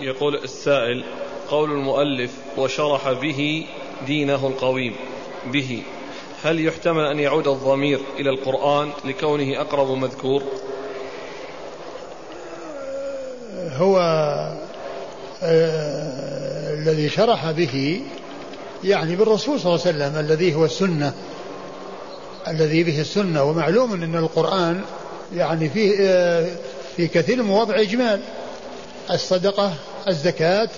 يقول السائل قول المؤلف وشرح به دينه القويم به. هل يحتمل أن يعود الضمير إلى القرآن لكونه أقرب مذكور؟ هو آه الذي شرح به يعني بالرسول صلى الله عليه وسلم الذي هو السنة الذي به السنة ومعلوم أن القرآن يعني فيه آه في كثير من مواضع إجمال. الصدقة الزكاة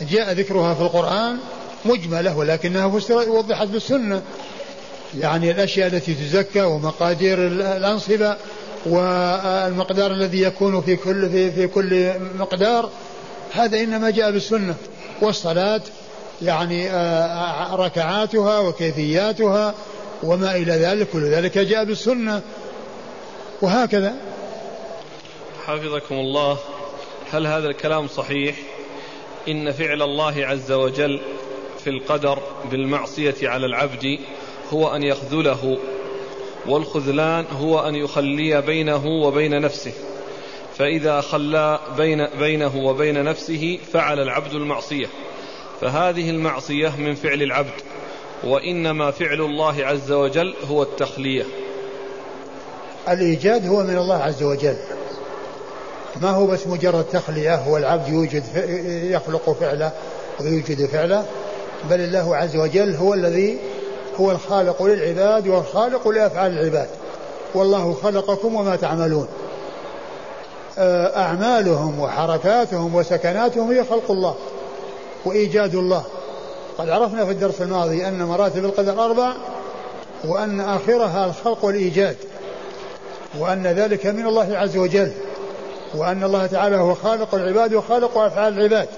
جاء ذكرها في القرآن مجملة ولكنها وضحت بالسنة يعني الأشياء التي تزكى ومقادير الأنصبة والمقدار الذي يكون في كل في, في كل مقدار هذا إنما جاء بالسنة. والصلاة يعني ركعاتها وكيفياتها وما إلى ذلك كل ذلك جاء بالسنة. وهكذا. حفظكم الله. هل هذا الكلام صحيح؟ إن فعل الله عز وجل في القدر بالمعصية على العبد هو أن يخذله والخذلان هو أن يخلي بينه وبين نفسه. فإذا خلى بين بينه وبين نفسه فعل العبد المعصية. فهذه المعصية من فعل العبد وإنما فعل الله عز وجل هو التخلية. الإيجاد هو من الله عز وجل. ما هو بس مجرد تخلية هو العبد يوجد يخلق فعله ويوجد فعله بل الله عز وجل هو الذي هو الخالق للعباد والخالق لأفعال العباد. والله خلقكم وما تعملون. أعمالهم وحركاتهم وسكناتهم هي خلق الله وإيجاد الله. قد عرفنا في الدرس الماضي أن مراتب القدر أربع وأن آخرها الخلق والإيجاد وأن ذلك من الله عز وجل. وأن الله تعالى هو خالق العباد وخالق أفعال العباد.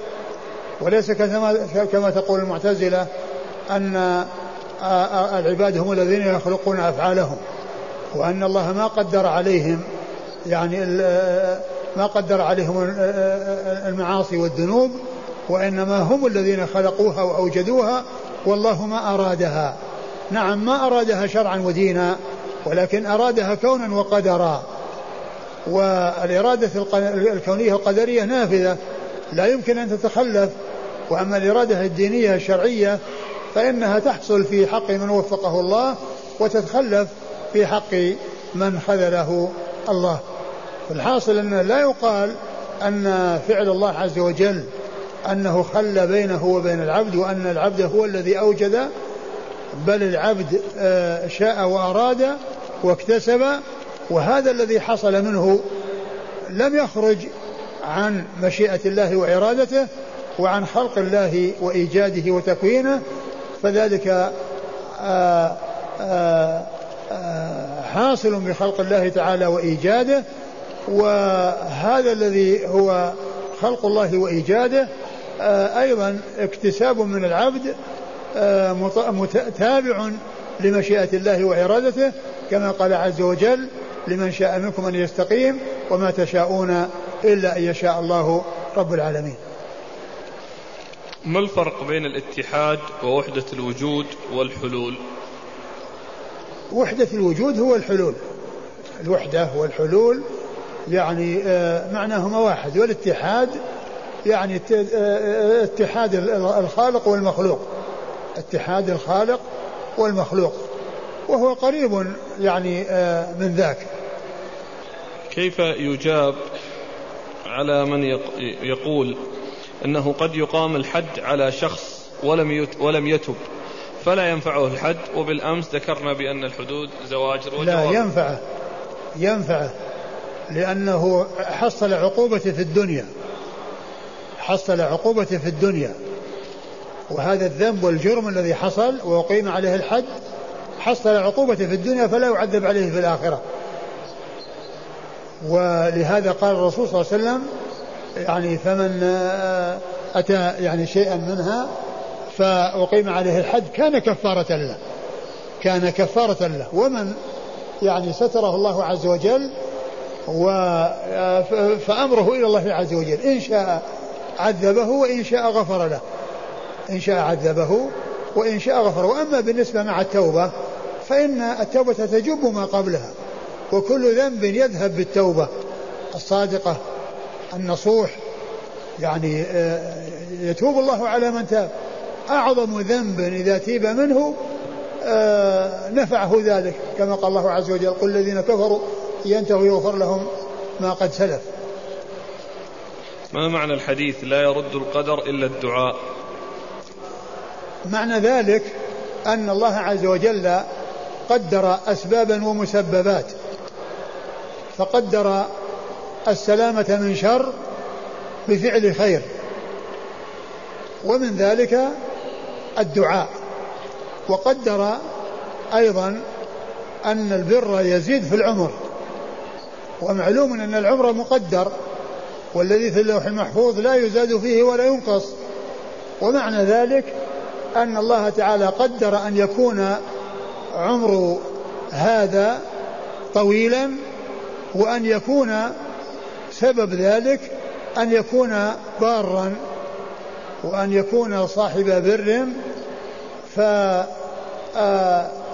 وليس كما كما تقول المعتزلة أن العباد هم الذين يخلقون أفعالهم. وأن الله ما قدر عليهم يعني ما قدر عليهم المعاصي والذنوب وإنما هم الذين خلقوها وأوجدوها والله ما أرادها. نعم ما أرادها شرعا ودينا ولكن أرادها كونا وقدرا. والإرادة الكونية القدرية نافذة لا يمكن أن تتخلف. وأما الإرادة الدينية الشرعية فإنها تحصل في حق من وفقه الله وتتخلف في حق من خذله الله. الحاصل أن لا يقال أن فعل الله عز وجل أنه خل بينه وبين العبد وأن العبد هو الذي أوجد بل العبد شاء وأراد واكتسب وهذا الذي حصل منه لم يخرج عن مشيئة الله وإرادته وعن خلق الله وإيجاده وتكوينه فذلك آآ آآ حاصل بخلق الله تعالى وإيجاده وهذا الذي هو خلق الله وإيجاده أيضا اكتساب من العبد تابع لمشيئة الله وإرادته كما قال عز وجل لمن شاء منكم أن يستقيم وما تشاءون إلا أن يشاء الله رب العالمين. ما الفرق بين الاتحاد ووحدة الوجود والحلول؟ وحدة الوجود هو الحلول. الوحدة والحلول يعني معناهما واحد. والاتحاد يعني اتحاد الخالق والمخلوق. اتحاد الخالق والمخلوق. وهو قريب يعني من ذاك. كيف يجاب على من يقول إنه قد يقام الحد على شخص ولم ولم يتب فلا ينفعه الحد؟ وبالأمس ذكرنا بأن الحدود زواجر لا ينفعه ينفعه لأنه حصل عقوبته في الدنيا حصل عقوبته في الدنيا وهذا الذنب والجرم الذي حصل وأقيم عليه الحد حصل عقوبته في الدنيا فلا يعذب عليه في الآخرة. ولهذا قال الرسول صلى الله عليه وسلم يعني فمن أتى يعني شيئا منها فأقيم عليه الحد كان كفارة له. كان كفارة له. ومن يعني ستره الله عز وجل و فأمره إلى الله عز وجل. إن شاء عذبه وإن شاء غفر له. إن شاء عذبه وإن شاء غفر وأما بالنسبة مع التوبة فإن التوبة تجب ما قبلها وكل ذنب يذهب بالتوبة. الصادقة النصوح يعني آه، يتوب الله على من تاب. أعظم ذنب إذا تيب منه آه، نفعه ذلك. كما قال الله عز وجل قل الذين كفروا ينتهوا يغفر لهم ما قد سلف. ما معنى الحديث لا يرد القدر إلا الدعاء؟ معنى ذلك أن الله عز وجل قدر أسبابا ومسببات. فقدر السلامة من شر بفعل خير. ومن ذلك الدعاء. وقدر أيضا أن البر يزيد في العمر. ومعلوم أن العمر مقدر والذي في اللوح المحفوظ لا يزاد فيه ولا ينقص. ومعنى ذلك أن الله تعالى قدر أن يكون عمر هذا طويلا وأن يكون سبب ذلك أن يكون بارا وأن يكون صاحب بر.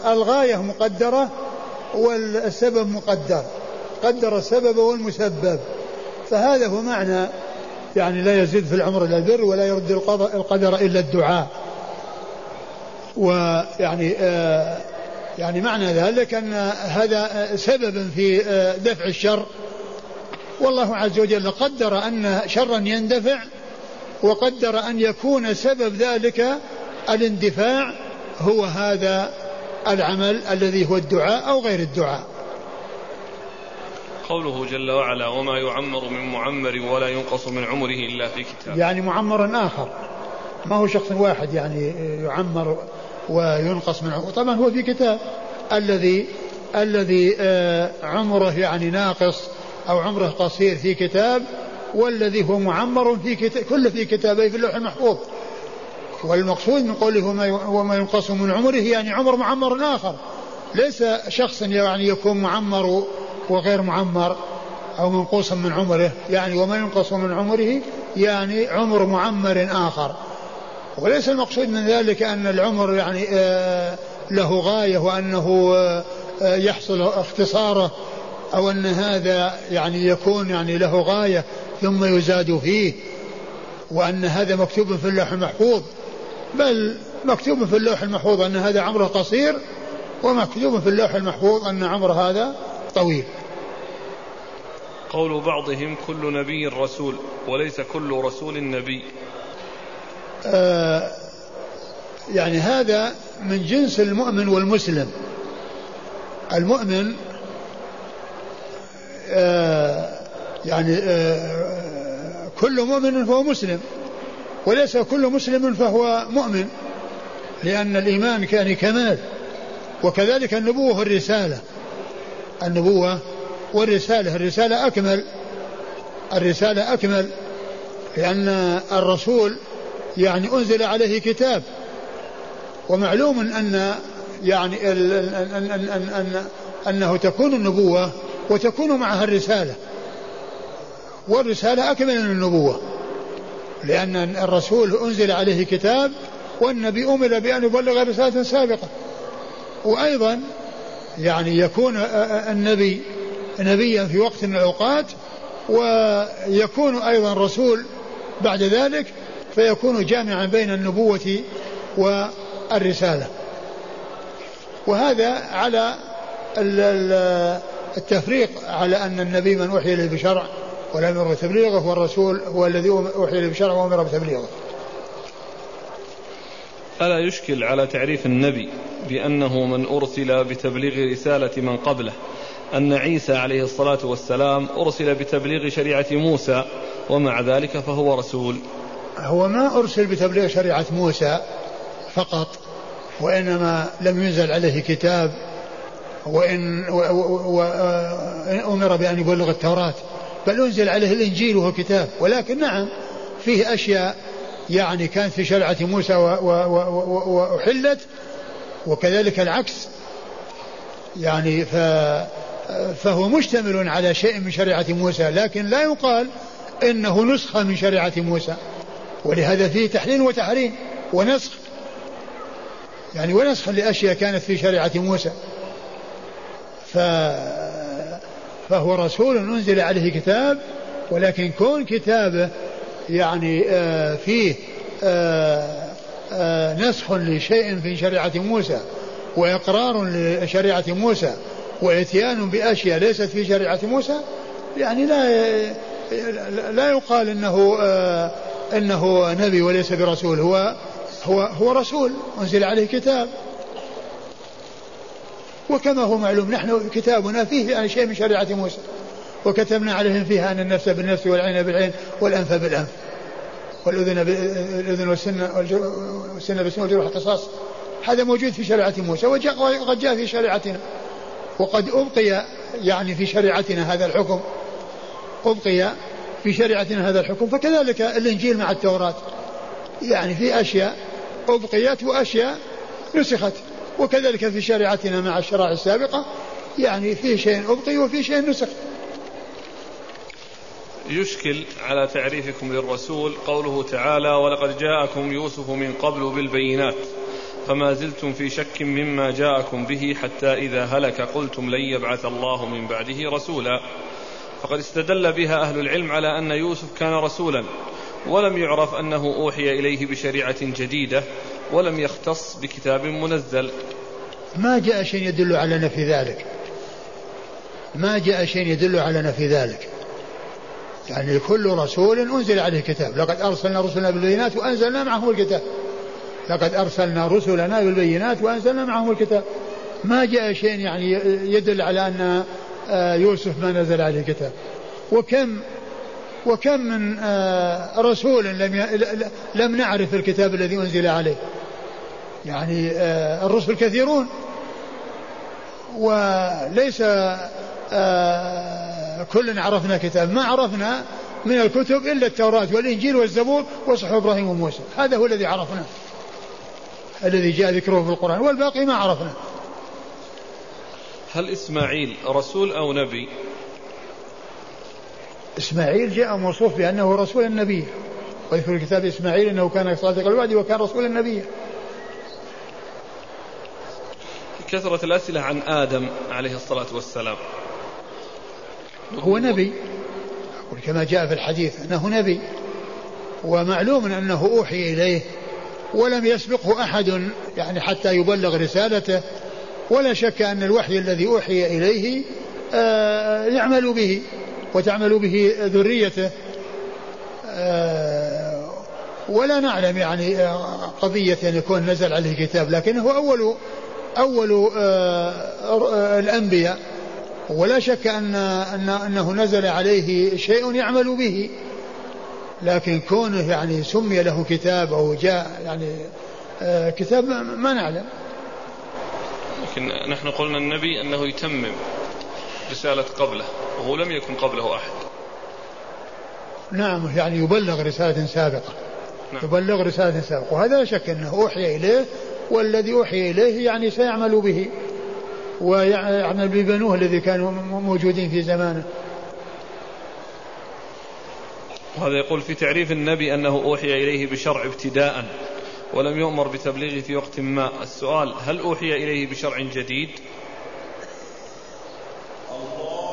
فالغاية مقدرة والسبب مقدر. قدر السبب والمسبب. فهذا هو معنى يعني لا يزيد في العمر إلا البر ولا يرد القدر إلا الدعاء. ويعني آه يعني معنى ذلك أن هذا سبب في دفع الشر. والله عز وجل قدر أن شرا يندفع وقدر أن يكون سبب ذلك الاندفاع هو هذا العمل الذي هو الدعاء أو غير الدعاء. قوله جل وعلا وما يعمر من معمر ولا ينقص من عمره إلا في كتاب يعني معمر آخر. ما هو شخص واحد يعني يعمر وينقص من عمره طبعا هو في كتاب الذي الذي آه، عمره يعني ناقص أو عمره قصير في كتاب والذي هو معمر في كتاب كله في كتابه في اللوح المحفوظ. والمقصود من قوله وما ينقص من عمره يعني عمر معمر آخر. ليس شخص يعني يكون معمر وغير معمر أو منقوصا من عمره يعني وما ينقص من عمره يعني عمر معمر آخر. وليس المقصود من ذلك أن العمر يعني آه، له غاية وأنه آه، يحصل اختصاره أو أن هذا يعني يكون يعني له غاية ثم يزاد فيه وأن هذا مكتوب في اللوح المحفوظ. بل مكتوب في اللوح المحفوظ أن هذا عمره قصير ومكتوب في اللوح المحفوظ أن عمر هذا طويل. قول بعضهم كل نبي رسول وليس كل رسول نبي. آه يعني هذا من جنس المؤمن والمسلم. المؤمن آه يعني آه كل مؤمن فهو مسلم وليس كل مسلم فهو مؤمن لأن الإيمان كان كمال وكذلك النبوة والرسالة. النبوة والرسالة الرسالة أكمل الرسالة أكمل لأن الرسول يعني أنزل عليه كتاب. ومعلوم أن يعني أن, أن, أن, أن أنه تكون النبوة وتكون معها الرسالة. والرسالة أكمل من النبوة. لأن الرسول أنزل عليه كتاب والنبي أمر بأن يبلغ رسالة سابقة. وأيضا يعني يكون النبي نبيا في وقت من الأوقات ويكون أيضا رسول بعد ذلك فيكون جامعا بين النبوة والرسالة. وهذا على التفريق على أن النبي من أوحي إليه بشرع ولم يمر بتبليغه والرسول هو الذي أوحي إليه بشرع وأمر بتبليغه. ألا يشكل على تعريف النبي بأنه من أرسل بتبليغ رسالة من قبله أن عيسى عليه الصلاة والسلام أرسل بتبليغ شريعة موسى ومع ذلك فهو رسول. هو ما أرسل بتبليغ شريعة موسى فقط وإنما لم ينزل عليه كتاب وإن أمر بأن يبلغ التوراة بل أنزل عليه الإنجيل وهو كتاب. ولكن نعم فيه أشياء يعني كانت في شريعة موسى وأحلت وكذلك العكس. يعني ف فهو مشتمل على شيء من شريعة موسى لكن لا يقال إنه نسخة من شريعة موسى. ولهذا فيه تحليل وتحريم ونسخ. يعني ونسخ لأشياء كانت في شريعة موسى. ف فهو رسول أنزل عليه كتاب ولكن كون كتابه يعني آه فيه آه آه نسخ لشيء في شريعة موسى وإقرار لشريعة موسى وإتيان بأشياء ليست في شريعة موسى يعني لا لا يقال آه أنه نبي وليس برسول. هو هو هو رسول. أنزل عليه كتاب. وكما هو معلوم نحن كتابنا فيه يعني شيء من شريعة موسى. وكتبنا عليهم فيها أن النفس بالنفس والعين بالعين والأنف بالأنف. والأذن بالأذن والسن والسن بالسن والجروح القصاص. هذا موجود في شريعة موسى وقد جاء في شريعتنا. وقد أبقي يعني في شريعتنا هذا الحكم. أبقي في شريعتنا هذا الحكم فكذلك الإنجيل مع التوراة. يعني في أشياء أبقيت وأشياء نسخت وكذلك في شريعتنا مع الشرائع السابقة يعني في شيء أبقي وفي شيء نسخ. يشكل على تعريفكم للرسول قوله تعالى ولقد جاءكم يوسف من قبل بالبينات فما زلتم في شك مما جاءكم به حتى إذا هلك قلتم لن يبعث الله من بعده رسولا. فقد استدل بها أهل العلم على أن يوسف كان رسولا ولم يعرف أنه أوحي إليه بشريعة جديدة ولم يختص بكتاب منزل. ما جاء شيء يدل على نفي ذلك. ما جاء شيء يدل على نفي ذلك. يعني كل رسول أنزل عليه كتاب لقد أرسلنا رسلنا بالبينات وأنزلنا معهم الكتاب. لقد أرسلنا رسلنا بالبينات وأنزلنا معهم الكتاب. ما جاء شيء يعني يدل على أن يوسف ما نزل عليه كتاب. وكم وكم من آه، رسول لم لم نعرف الكتاب الذي أنزل عليه. يعني آه، الرسل كثيرون. وليس كل عرفنا كتاب. ما عرفنا من الكتب إلا التوراة والإنجيل والزبور وصحف إبراهيم وموسى. هذا هو الذي عرفناه الذي جاء ذكره في القرآن. والباقي ما عرفنا. هل إسماعيل رسول أو نبي؟ إسماعيل جاء موصوف بأنه رسول النبي. ويذكر الكتاب إسماعيل أنه كان صادق الوعد وكان رسول النبي. كثرة الأسئلة عن آدم عليه الصلاة والسلام. هو نبي. كما جاء في الحديث أنه نبي. ومعلوم أنه أوحي إليه. ولم يسبقه أحد يعني حتى يبلغ رسالته. ولا شك أن الوحي الذي أوحي إليه آه، يعمل به وتعمل به ذريته. آه، ولا نعلم يعني آه، قضية أن يكون نزل عليه كتاب لكنه أول أول الأنبياء. ولا شك أن أن أنه نزل عليه شيء يعمل به. لكن كونه يعني سمي له كتاب أو جاء يعني كتاب ما نعلم. لكن نحن قلنا النبي أنه يتمم رسالة قبله وهو لم يكن قبله أحد. نعم يعني يبلغ رسالة سابقة. نعم. يبلغ رسالة سابقة. وهذا لا شك أنه أوحي إليه والذي أوحي إليه يعني سيعمل به. ويعمل ببنوه الذي كانوا موجودين في زمانه. وهذا يقول في تعريف النبي أنه أوحي إليه بشرع ابتداء. ولم يؤمر بتبليغه في وقت ما. السؤال هل أوحي إليه بشرع جديد؟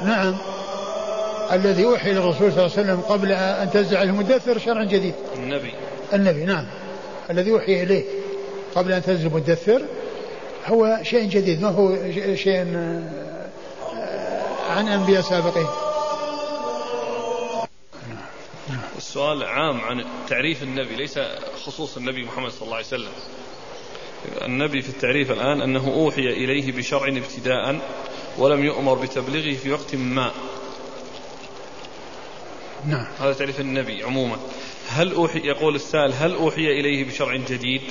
نعم. الذي أوحي للرسول صلى الله عليه وسلم قبل أن تنزع المدثر شرع جديد. النبي. النبي نعم. الذي أوحي إليه قبل أن تنزل المدثر هو شيء جديد ما هو شيء آه، عن أنبياء سابقين. السؤال عام عن تعريف النبي ليس خصوص النبي محمد صلى الله عليه وسلم. النبي في التعريف الآن أنه أوحي إليه بشرع ابتداء ولم يؤمر بتبليغه في وقت ما. نعم. هذا تعريف النبي عموما. هل أوحي يقول السائل هل أوحي إليه بشرع جديد؟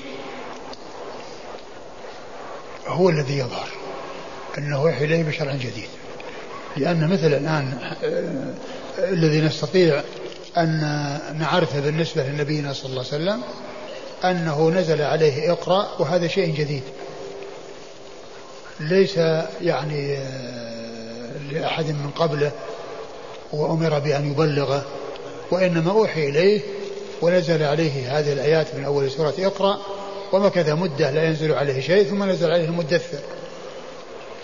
هو الذي يظهر أنه أوحي إليه بشرع جديد. لأن مثل الآن آه، الذي نستطيع أن نعرفه بالنسبة لنبينا صلى الله عليه وسلم أنه نزل عليه اقرأ وهذا شيء جديد. ليس يعني آه، لأحد من قبله وأمر بأن يبلغه وإنما أوحي إليه ونزل عليه هذه الآيات من أول سورة اقرأ ومكث مدة لا ينزل عليه شيء ثم نزل عليه المدثر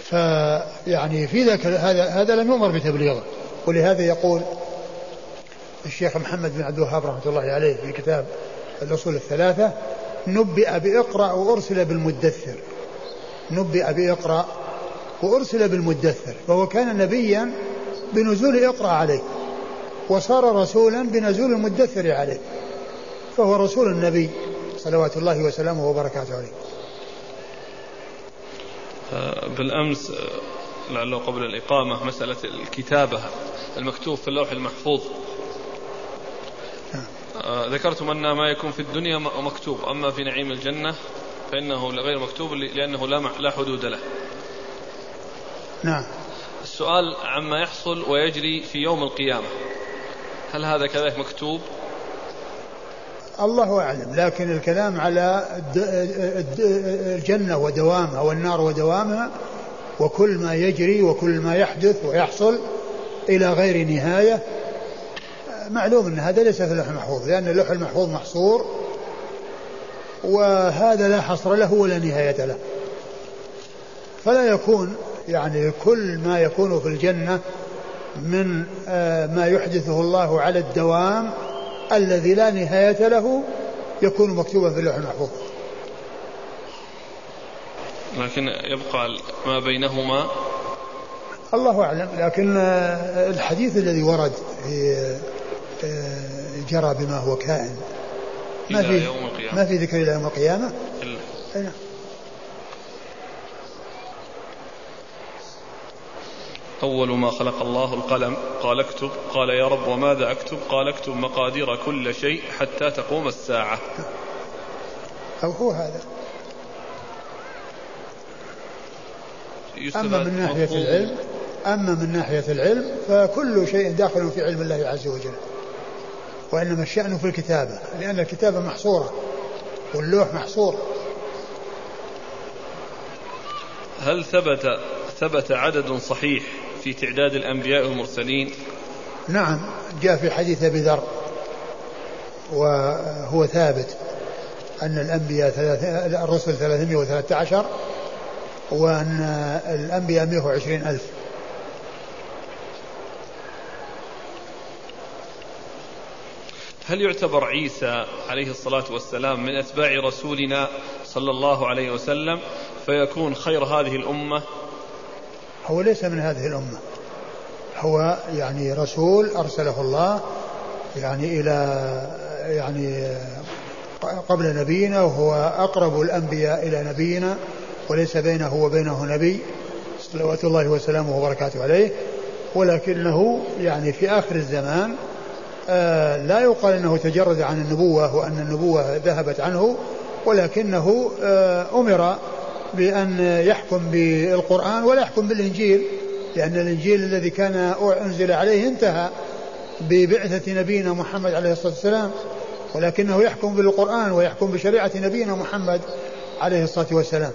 فيعني في ذاك هذا هذا لم يؤمر بتبليغه. ولهذا يقول الشيخ محمد بن عبد الوهاب رحمة الله عليه في كتاب الأصول الثلاثة نبئ بإقرأ وأرسل بالمدثر. نبئ بإقرأ وأرسل بالمدثر فهو كان نبيا بنزول إقرأ عليه وصار رسولا بنزول المدثر عليه فهو رسول النبي صلوات الله وسلامه وبركاته عليه. بالأمس آه، لعله قبل الإقامة مسألة الكتابة المكتوب في اللوح المحفوظ. آه، ذكرتم أن ما يكون في الدنيا مكتوب أما في نعيم الجنة فإنه غير مكتوب لأنه لا لا حدود له. نعم. السؤال عما يحصل ويجري في يوم القيامة. هل هذا كذلك مكتوب؟ الله أعلم لكن الكلام على الجنة ودوامها والنار ودوامها وكل ما يجري وكل ما يحدث ويحصل إلى غير نهاية معلوم أن هذا ليس في اللوح المحفوظ لأن اللوح المحفوظ محصور وهذا لا حصر له ولا نهاية له. فلا يكون يعني كل ما يكون في الجنة من آه، ما يحدثه الله على الدوام الذي لا نهاية له يكون مكتوبا في اللوح المحفوظ. لكن يبقى ما بينهما. الله أعلم لكن آه، الحديث الذي ورد في جرى بما هو كائن. ما في ما في ذكر إلى يوم القيامة؟ إلا. نعم. أول ما خلق الله القلم قال اكتب قال يا رب وماذا أكتب؟ قال اكتب مقادير كل شيء حتى تقوم الساعة. أو هو هذا. أما من ناحية العلم أما من ناحية العلم فكل شيء داخل في علم الله عز وجل. وإنما الشأن في الكتابة لأن الكتابة محصورة واللوح محصور. هل ثبت ثبت عدد صحيح في تعداد الأنبياء والمرسلين؟ نعم جاء في حديث أبي ذر وهو ثابت أن الأنبياء الرسل 313 وأن الأنبياء 120 ألف. هل يعتبر عيسى عليه الصلاة والسلام من أتباع رسولنا صلى الله عليه وسلم فيكون خير هذه الأمة؟ هو ليس من هذه الأمة. هو يعني رسول أرسله الله يعني إلى يعني قبل نبينا وهو أقرب الأنبياء إلى نبينا وليس بينه وبينه نبي صلوات الله وسلامه وبركاته عليه. ولكنه يعني في آخر الزمان لا يقال إنه تجرد عن النبوة وأن النبوة ذهبت عنه ولكنه آه أمر بأن يحكم بالقرآن ولا يحكم بالإنجيل لأن الإنجيل الذي كان أنزل عليه انتهى ببعثة نبينا محمد عليه الصلاة والسلام ولكنه يحكم بالقرآن ويحكم بشريعة نبينا محمد عليه الصلاة والسلام.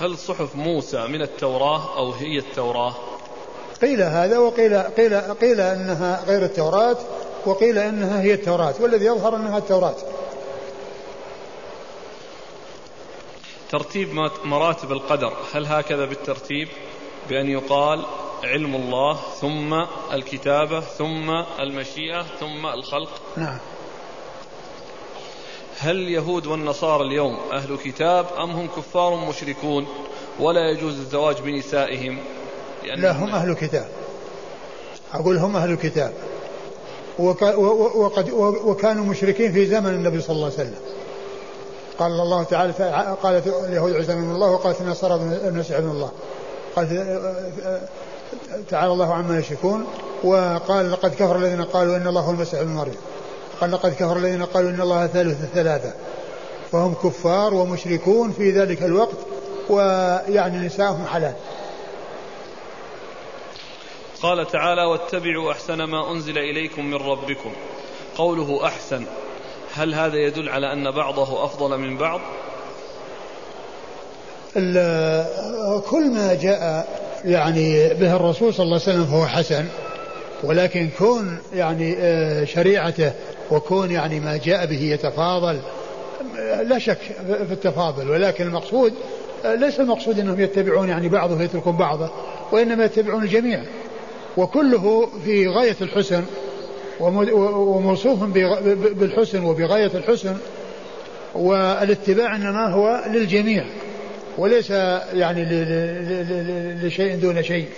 هل صحف موسى من التوراة أو هي التوراة؟ قيل هذا وقيل قيل قيل انها غير التوراة وقيل انها هي التوراة والذي يظهر أنها التوراة. ترتيب مراتب القدر هل هكذا بالترتيب؟ بأن يقال علم الله ثم الكتابة ثم المشيئة ثم الخلق. نعم. هل اليهود والنصارى اليوم أهل كتاب أم هم كفار مشركون؟ ولا يجوز الزواج بنسائهم. لا هم أهل كتاب. أقول هم أهل كتاب. وقد وكانوا مشركين في زمن النبي صلى الله عليه وسلم. قال الله تعالى قالت اليهود عيسى من الله وقالت النصارى المسيح ابن الله. قالت تعالى الله عما يشركون وقال لقد كفر الذين قالوا إن الله هو المسيح ابن مريم. قال لقد كفر الذين قالوا إن الله ثالث الثلاثه فهم كفار ومشركون في ذلك الوقت ويعني نساءهم حلال. قال تعالى واتبعوا أحسن ما أنزل إليكم من ربكم. قوله أحسن هل هذا يدل على أن بعضه أفضل من بعض؟ كل ما جاء يعني به الرسول صلى الله عليه وسلم فهو حسن ولكن كون يعني آه، شريعته وكون يعني ما جاء به يتفاضل لا شك في التفاضل. ولكن المقصود آه، ليس المقصود أنهم يتبعون يعني بعضه ويتركون بعضه وإنما يتبعون الجميع. وكله في غاية الحسن وموصوف بالحسن وبغاية الحسن والاتباع إنما هو للجميع وليس يعني لشيء دون شيء.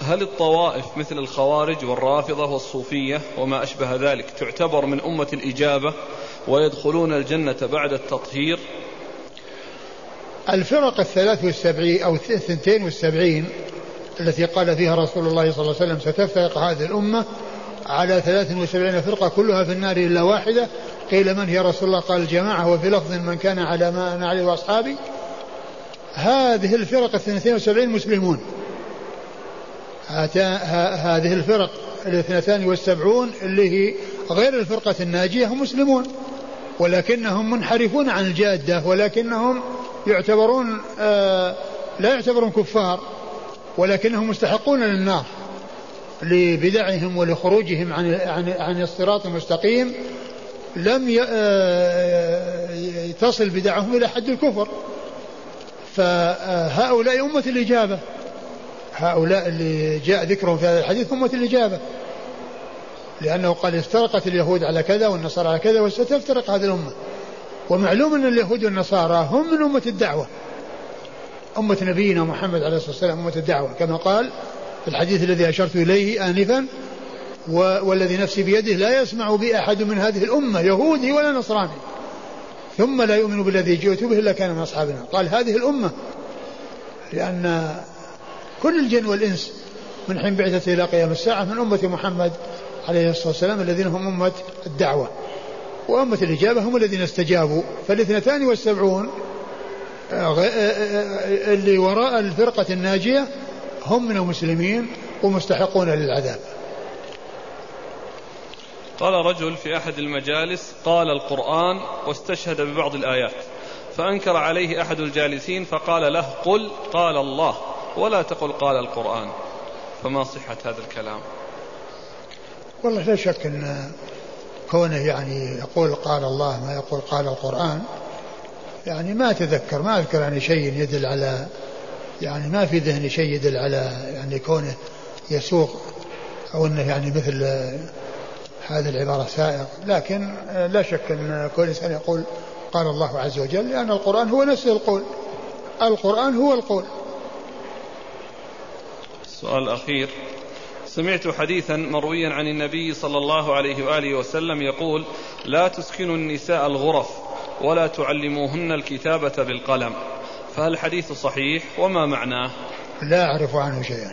هل الطوائف مثل الخوارج والرافضة والصوفية وما أشبه ذلك تعتبر من أمة الإجابة ويدخلون الجنة بعد التطهير؟ الفرق الثلاث والسبعين أو الثنتين والسبعين التي قال فيها رسول الله صلى الله عليه وسلم ستفترق هذه الأمة على ثلاث وسبعين فرقة كلها في النار إلا واحدة. قيل من هي رسول الله؟ قال الجماعة. وفي لفظ من كان على ما أنا عليه وأصحابي هذه الفرق الثنتين وسبعين مسلمون. هذه الفرق الاثنتان والسبعون اللي هي غير الفرقة الناجية هم مسلمون ولكنهم منحرفون عن الجادة ولكنهم يعتبرون آه لا يعتبرون كفار ولكنهم مستحقون للنار لبدعهم ولخروجهم عن عن عن الصراط المستقيم لم آه، تصل بدعهم إلى حد الكفر. فهؤلاء أمة الإجابة. هؤلاء اللي جاء ذكرهم في هذا الحديث أمة الإجابة. لأنه قال افترقت اليهود على كذا والنصارى على كذا وستفترق هذه الأمة. ومعلوم أن اليهود والنصارى هم من أمة الدعوة. أمة نبينا محمد عليه الصلاة والسلام أمة الدعوة. كما قال في الحديث الذي أشرت إليه آنفا والذي نفسي بيده لا يسمع بي أحد من هذه الأمة يهودي ولا نصراني. ثم لا يؤمن بالذي جئت به إلا كان من أصحابنا. قال هذه الأمة لأن كل الجن والإنس من حين بعثته إلى قيام الساعة من أمة محمد عليه الصلاة والسلام الذين هم أمة الدعوة. وأمة الإجابة هم الذين استجابوا فالاثنتان والسبعون آه، آه، آه، اللي وراء الفرقة الناجية هم من المسلمين ومستحقون للعذاب. قال رجل في أحد المجالس قال القرآن واستشهد ببعض الآيات فأنكر عليه أحد الجالسين فقال له قل قال الله ولا تقل قال القرآن. فما صحة هذا الكلام؟ والله لا شك أن كونه يعني يقول قال الله ما يقول قال القرآن يعني ما أتذكر ما أذكر يعني شيء يدل على يعني ما في ذهني شيء يدل على يعني كونه يسوق أو أنه يعني مثل هذه العبارة سائق. لكن لا شك أن كل إنسان يقول قال الله عز وجل لأن القرآن هو نفسه القول. القرآن هو القول. السؤال الأخير سمعت حديثا مرويا عن النبي صلى الله عليه وآله وسلم يقول لا تسكنوا النساء الغرف ولا تعلموهن الكتابة بالقلم. فهل الحديث صحيح وما معناه؟ لا أعرف عنه شيئا.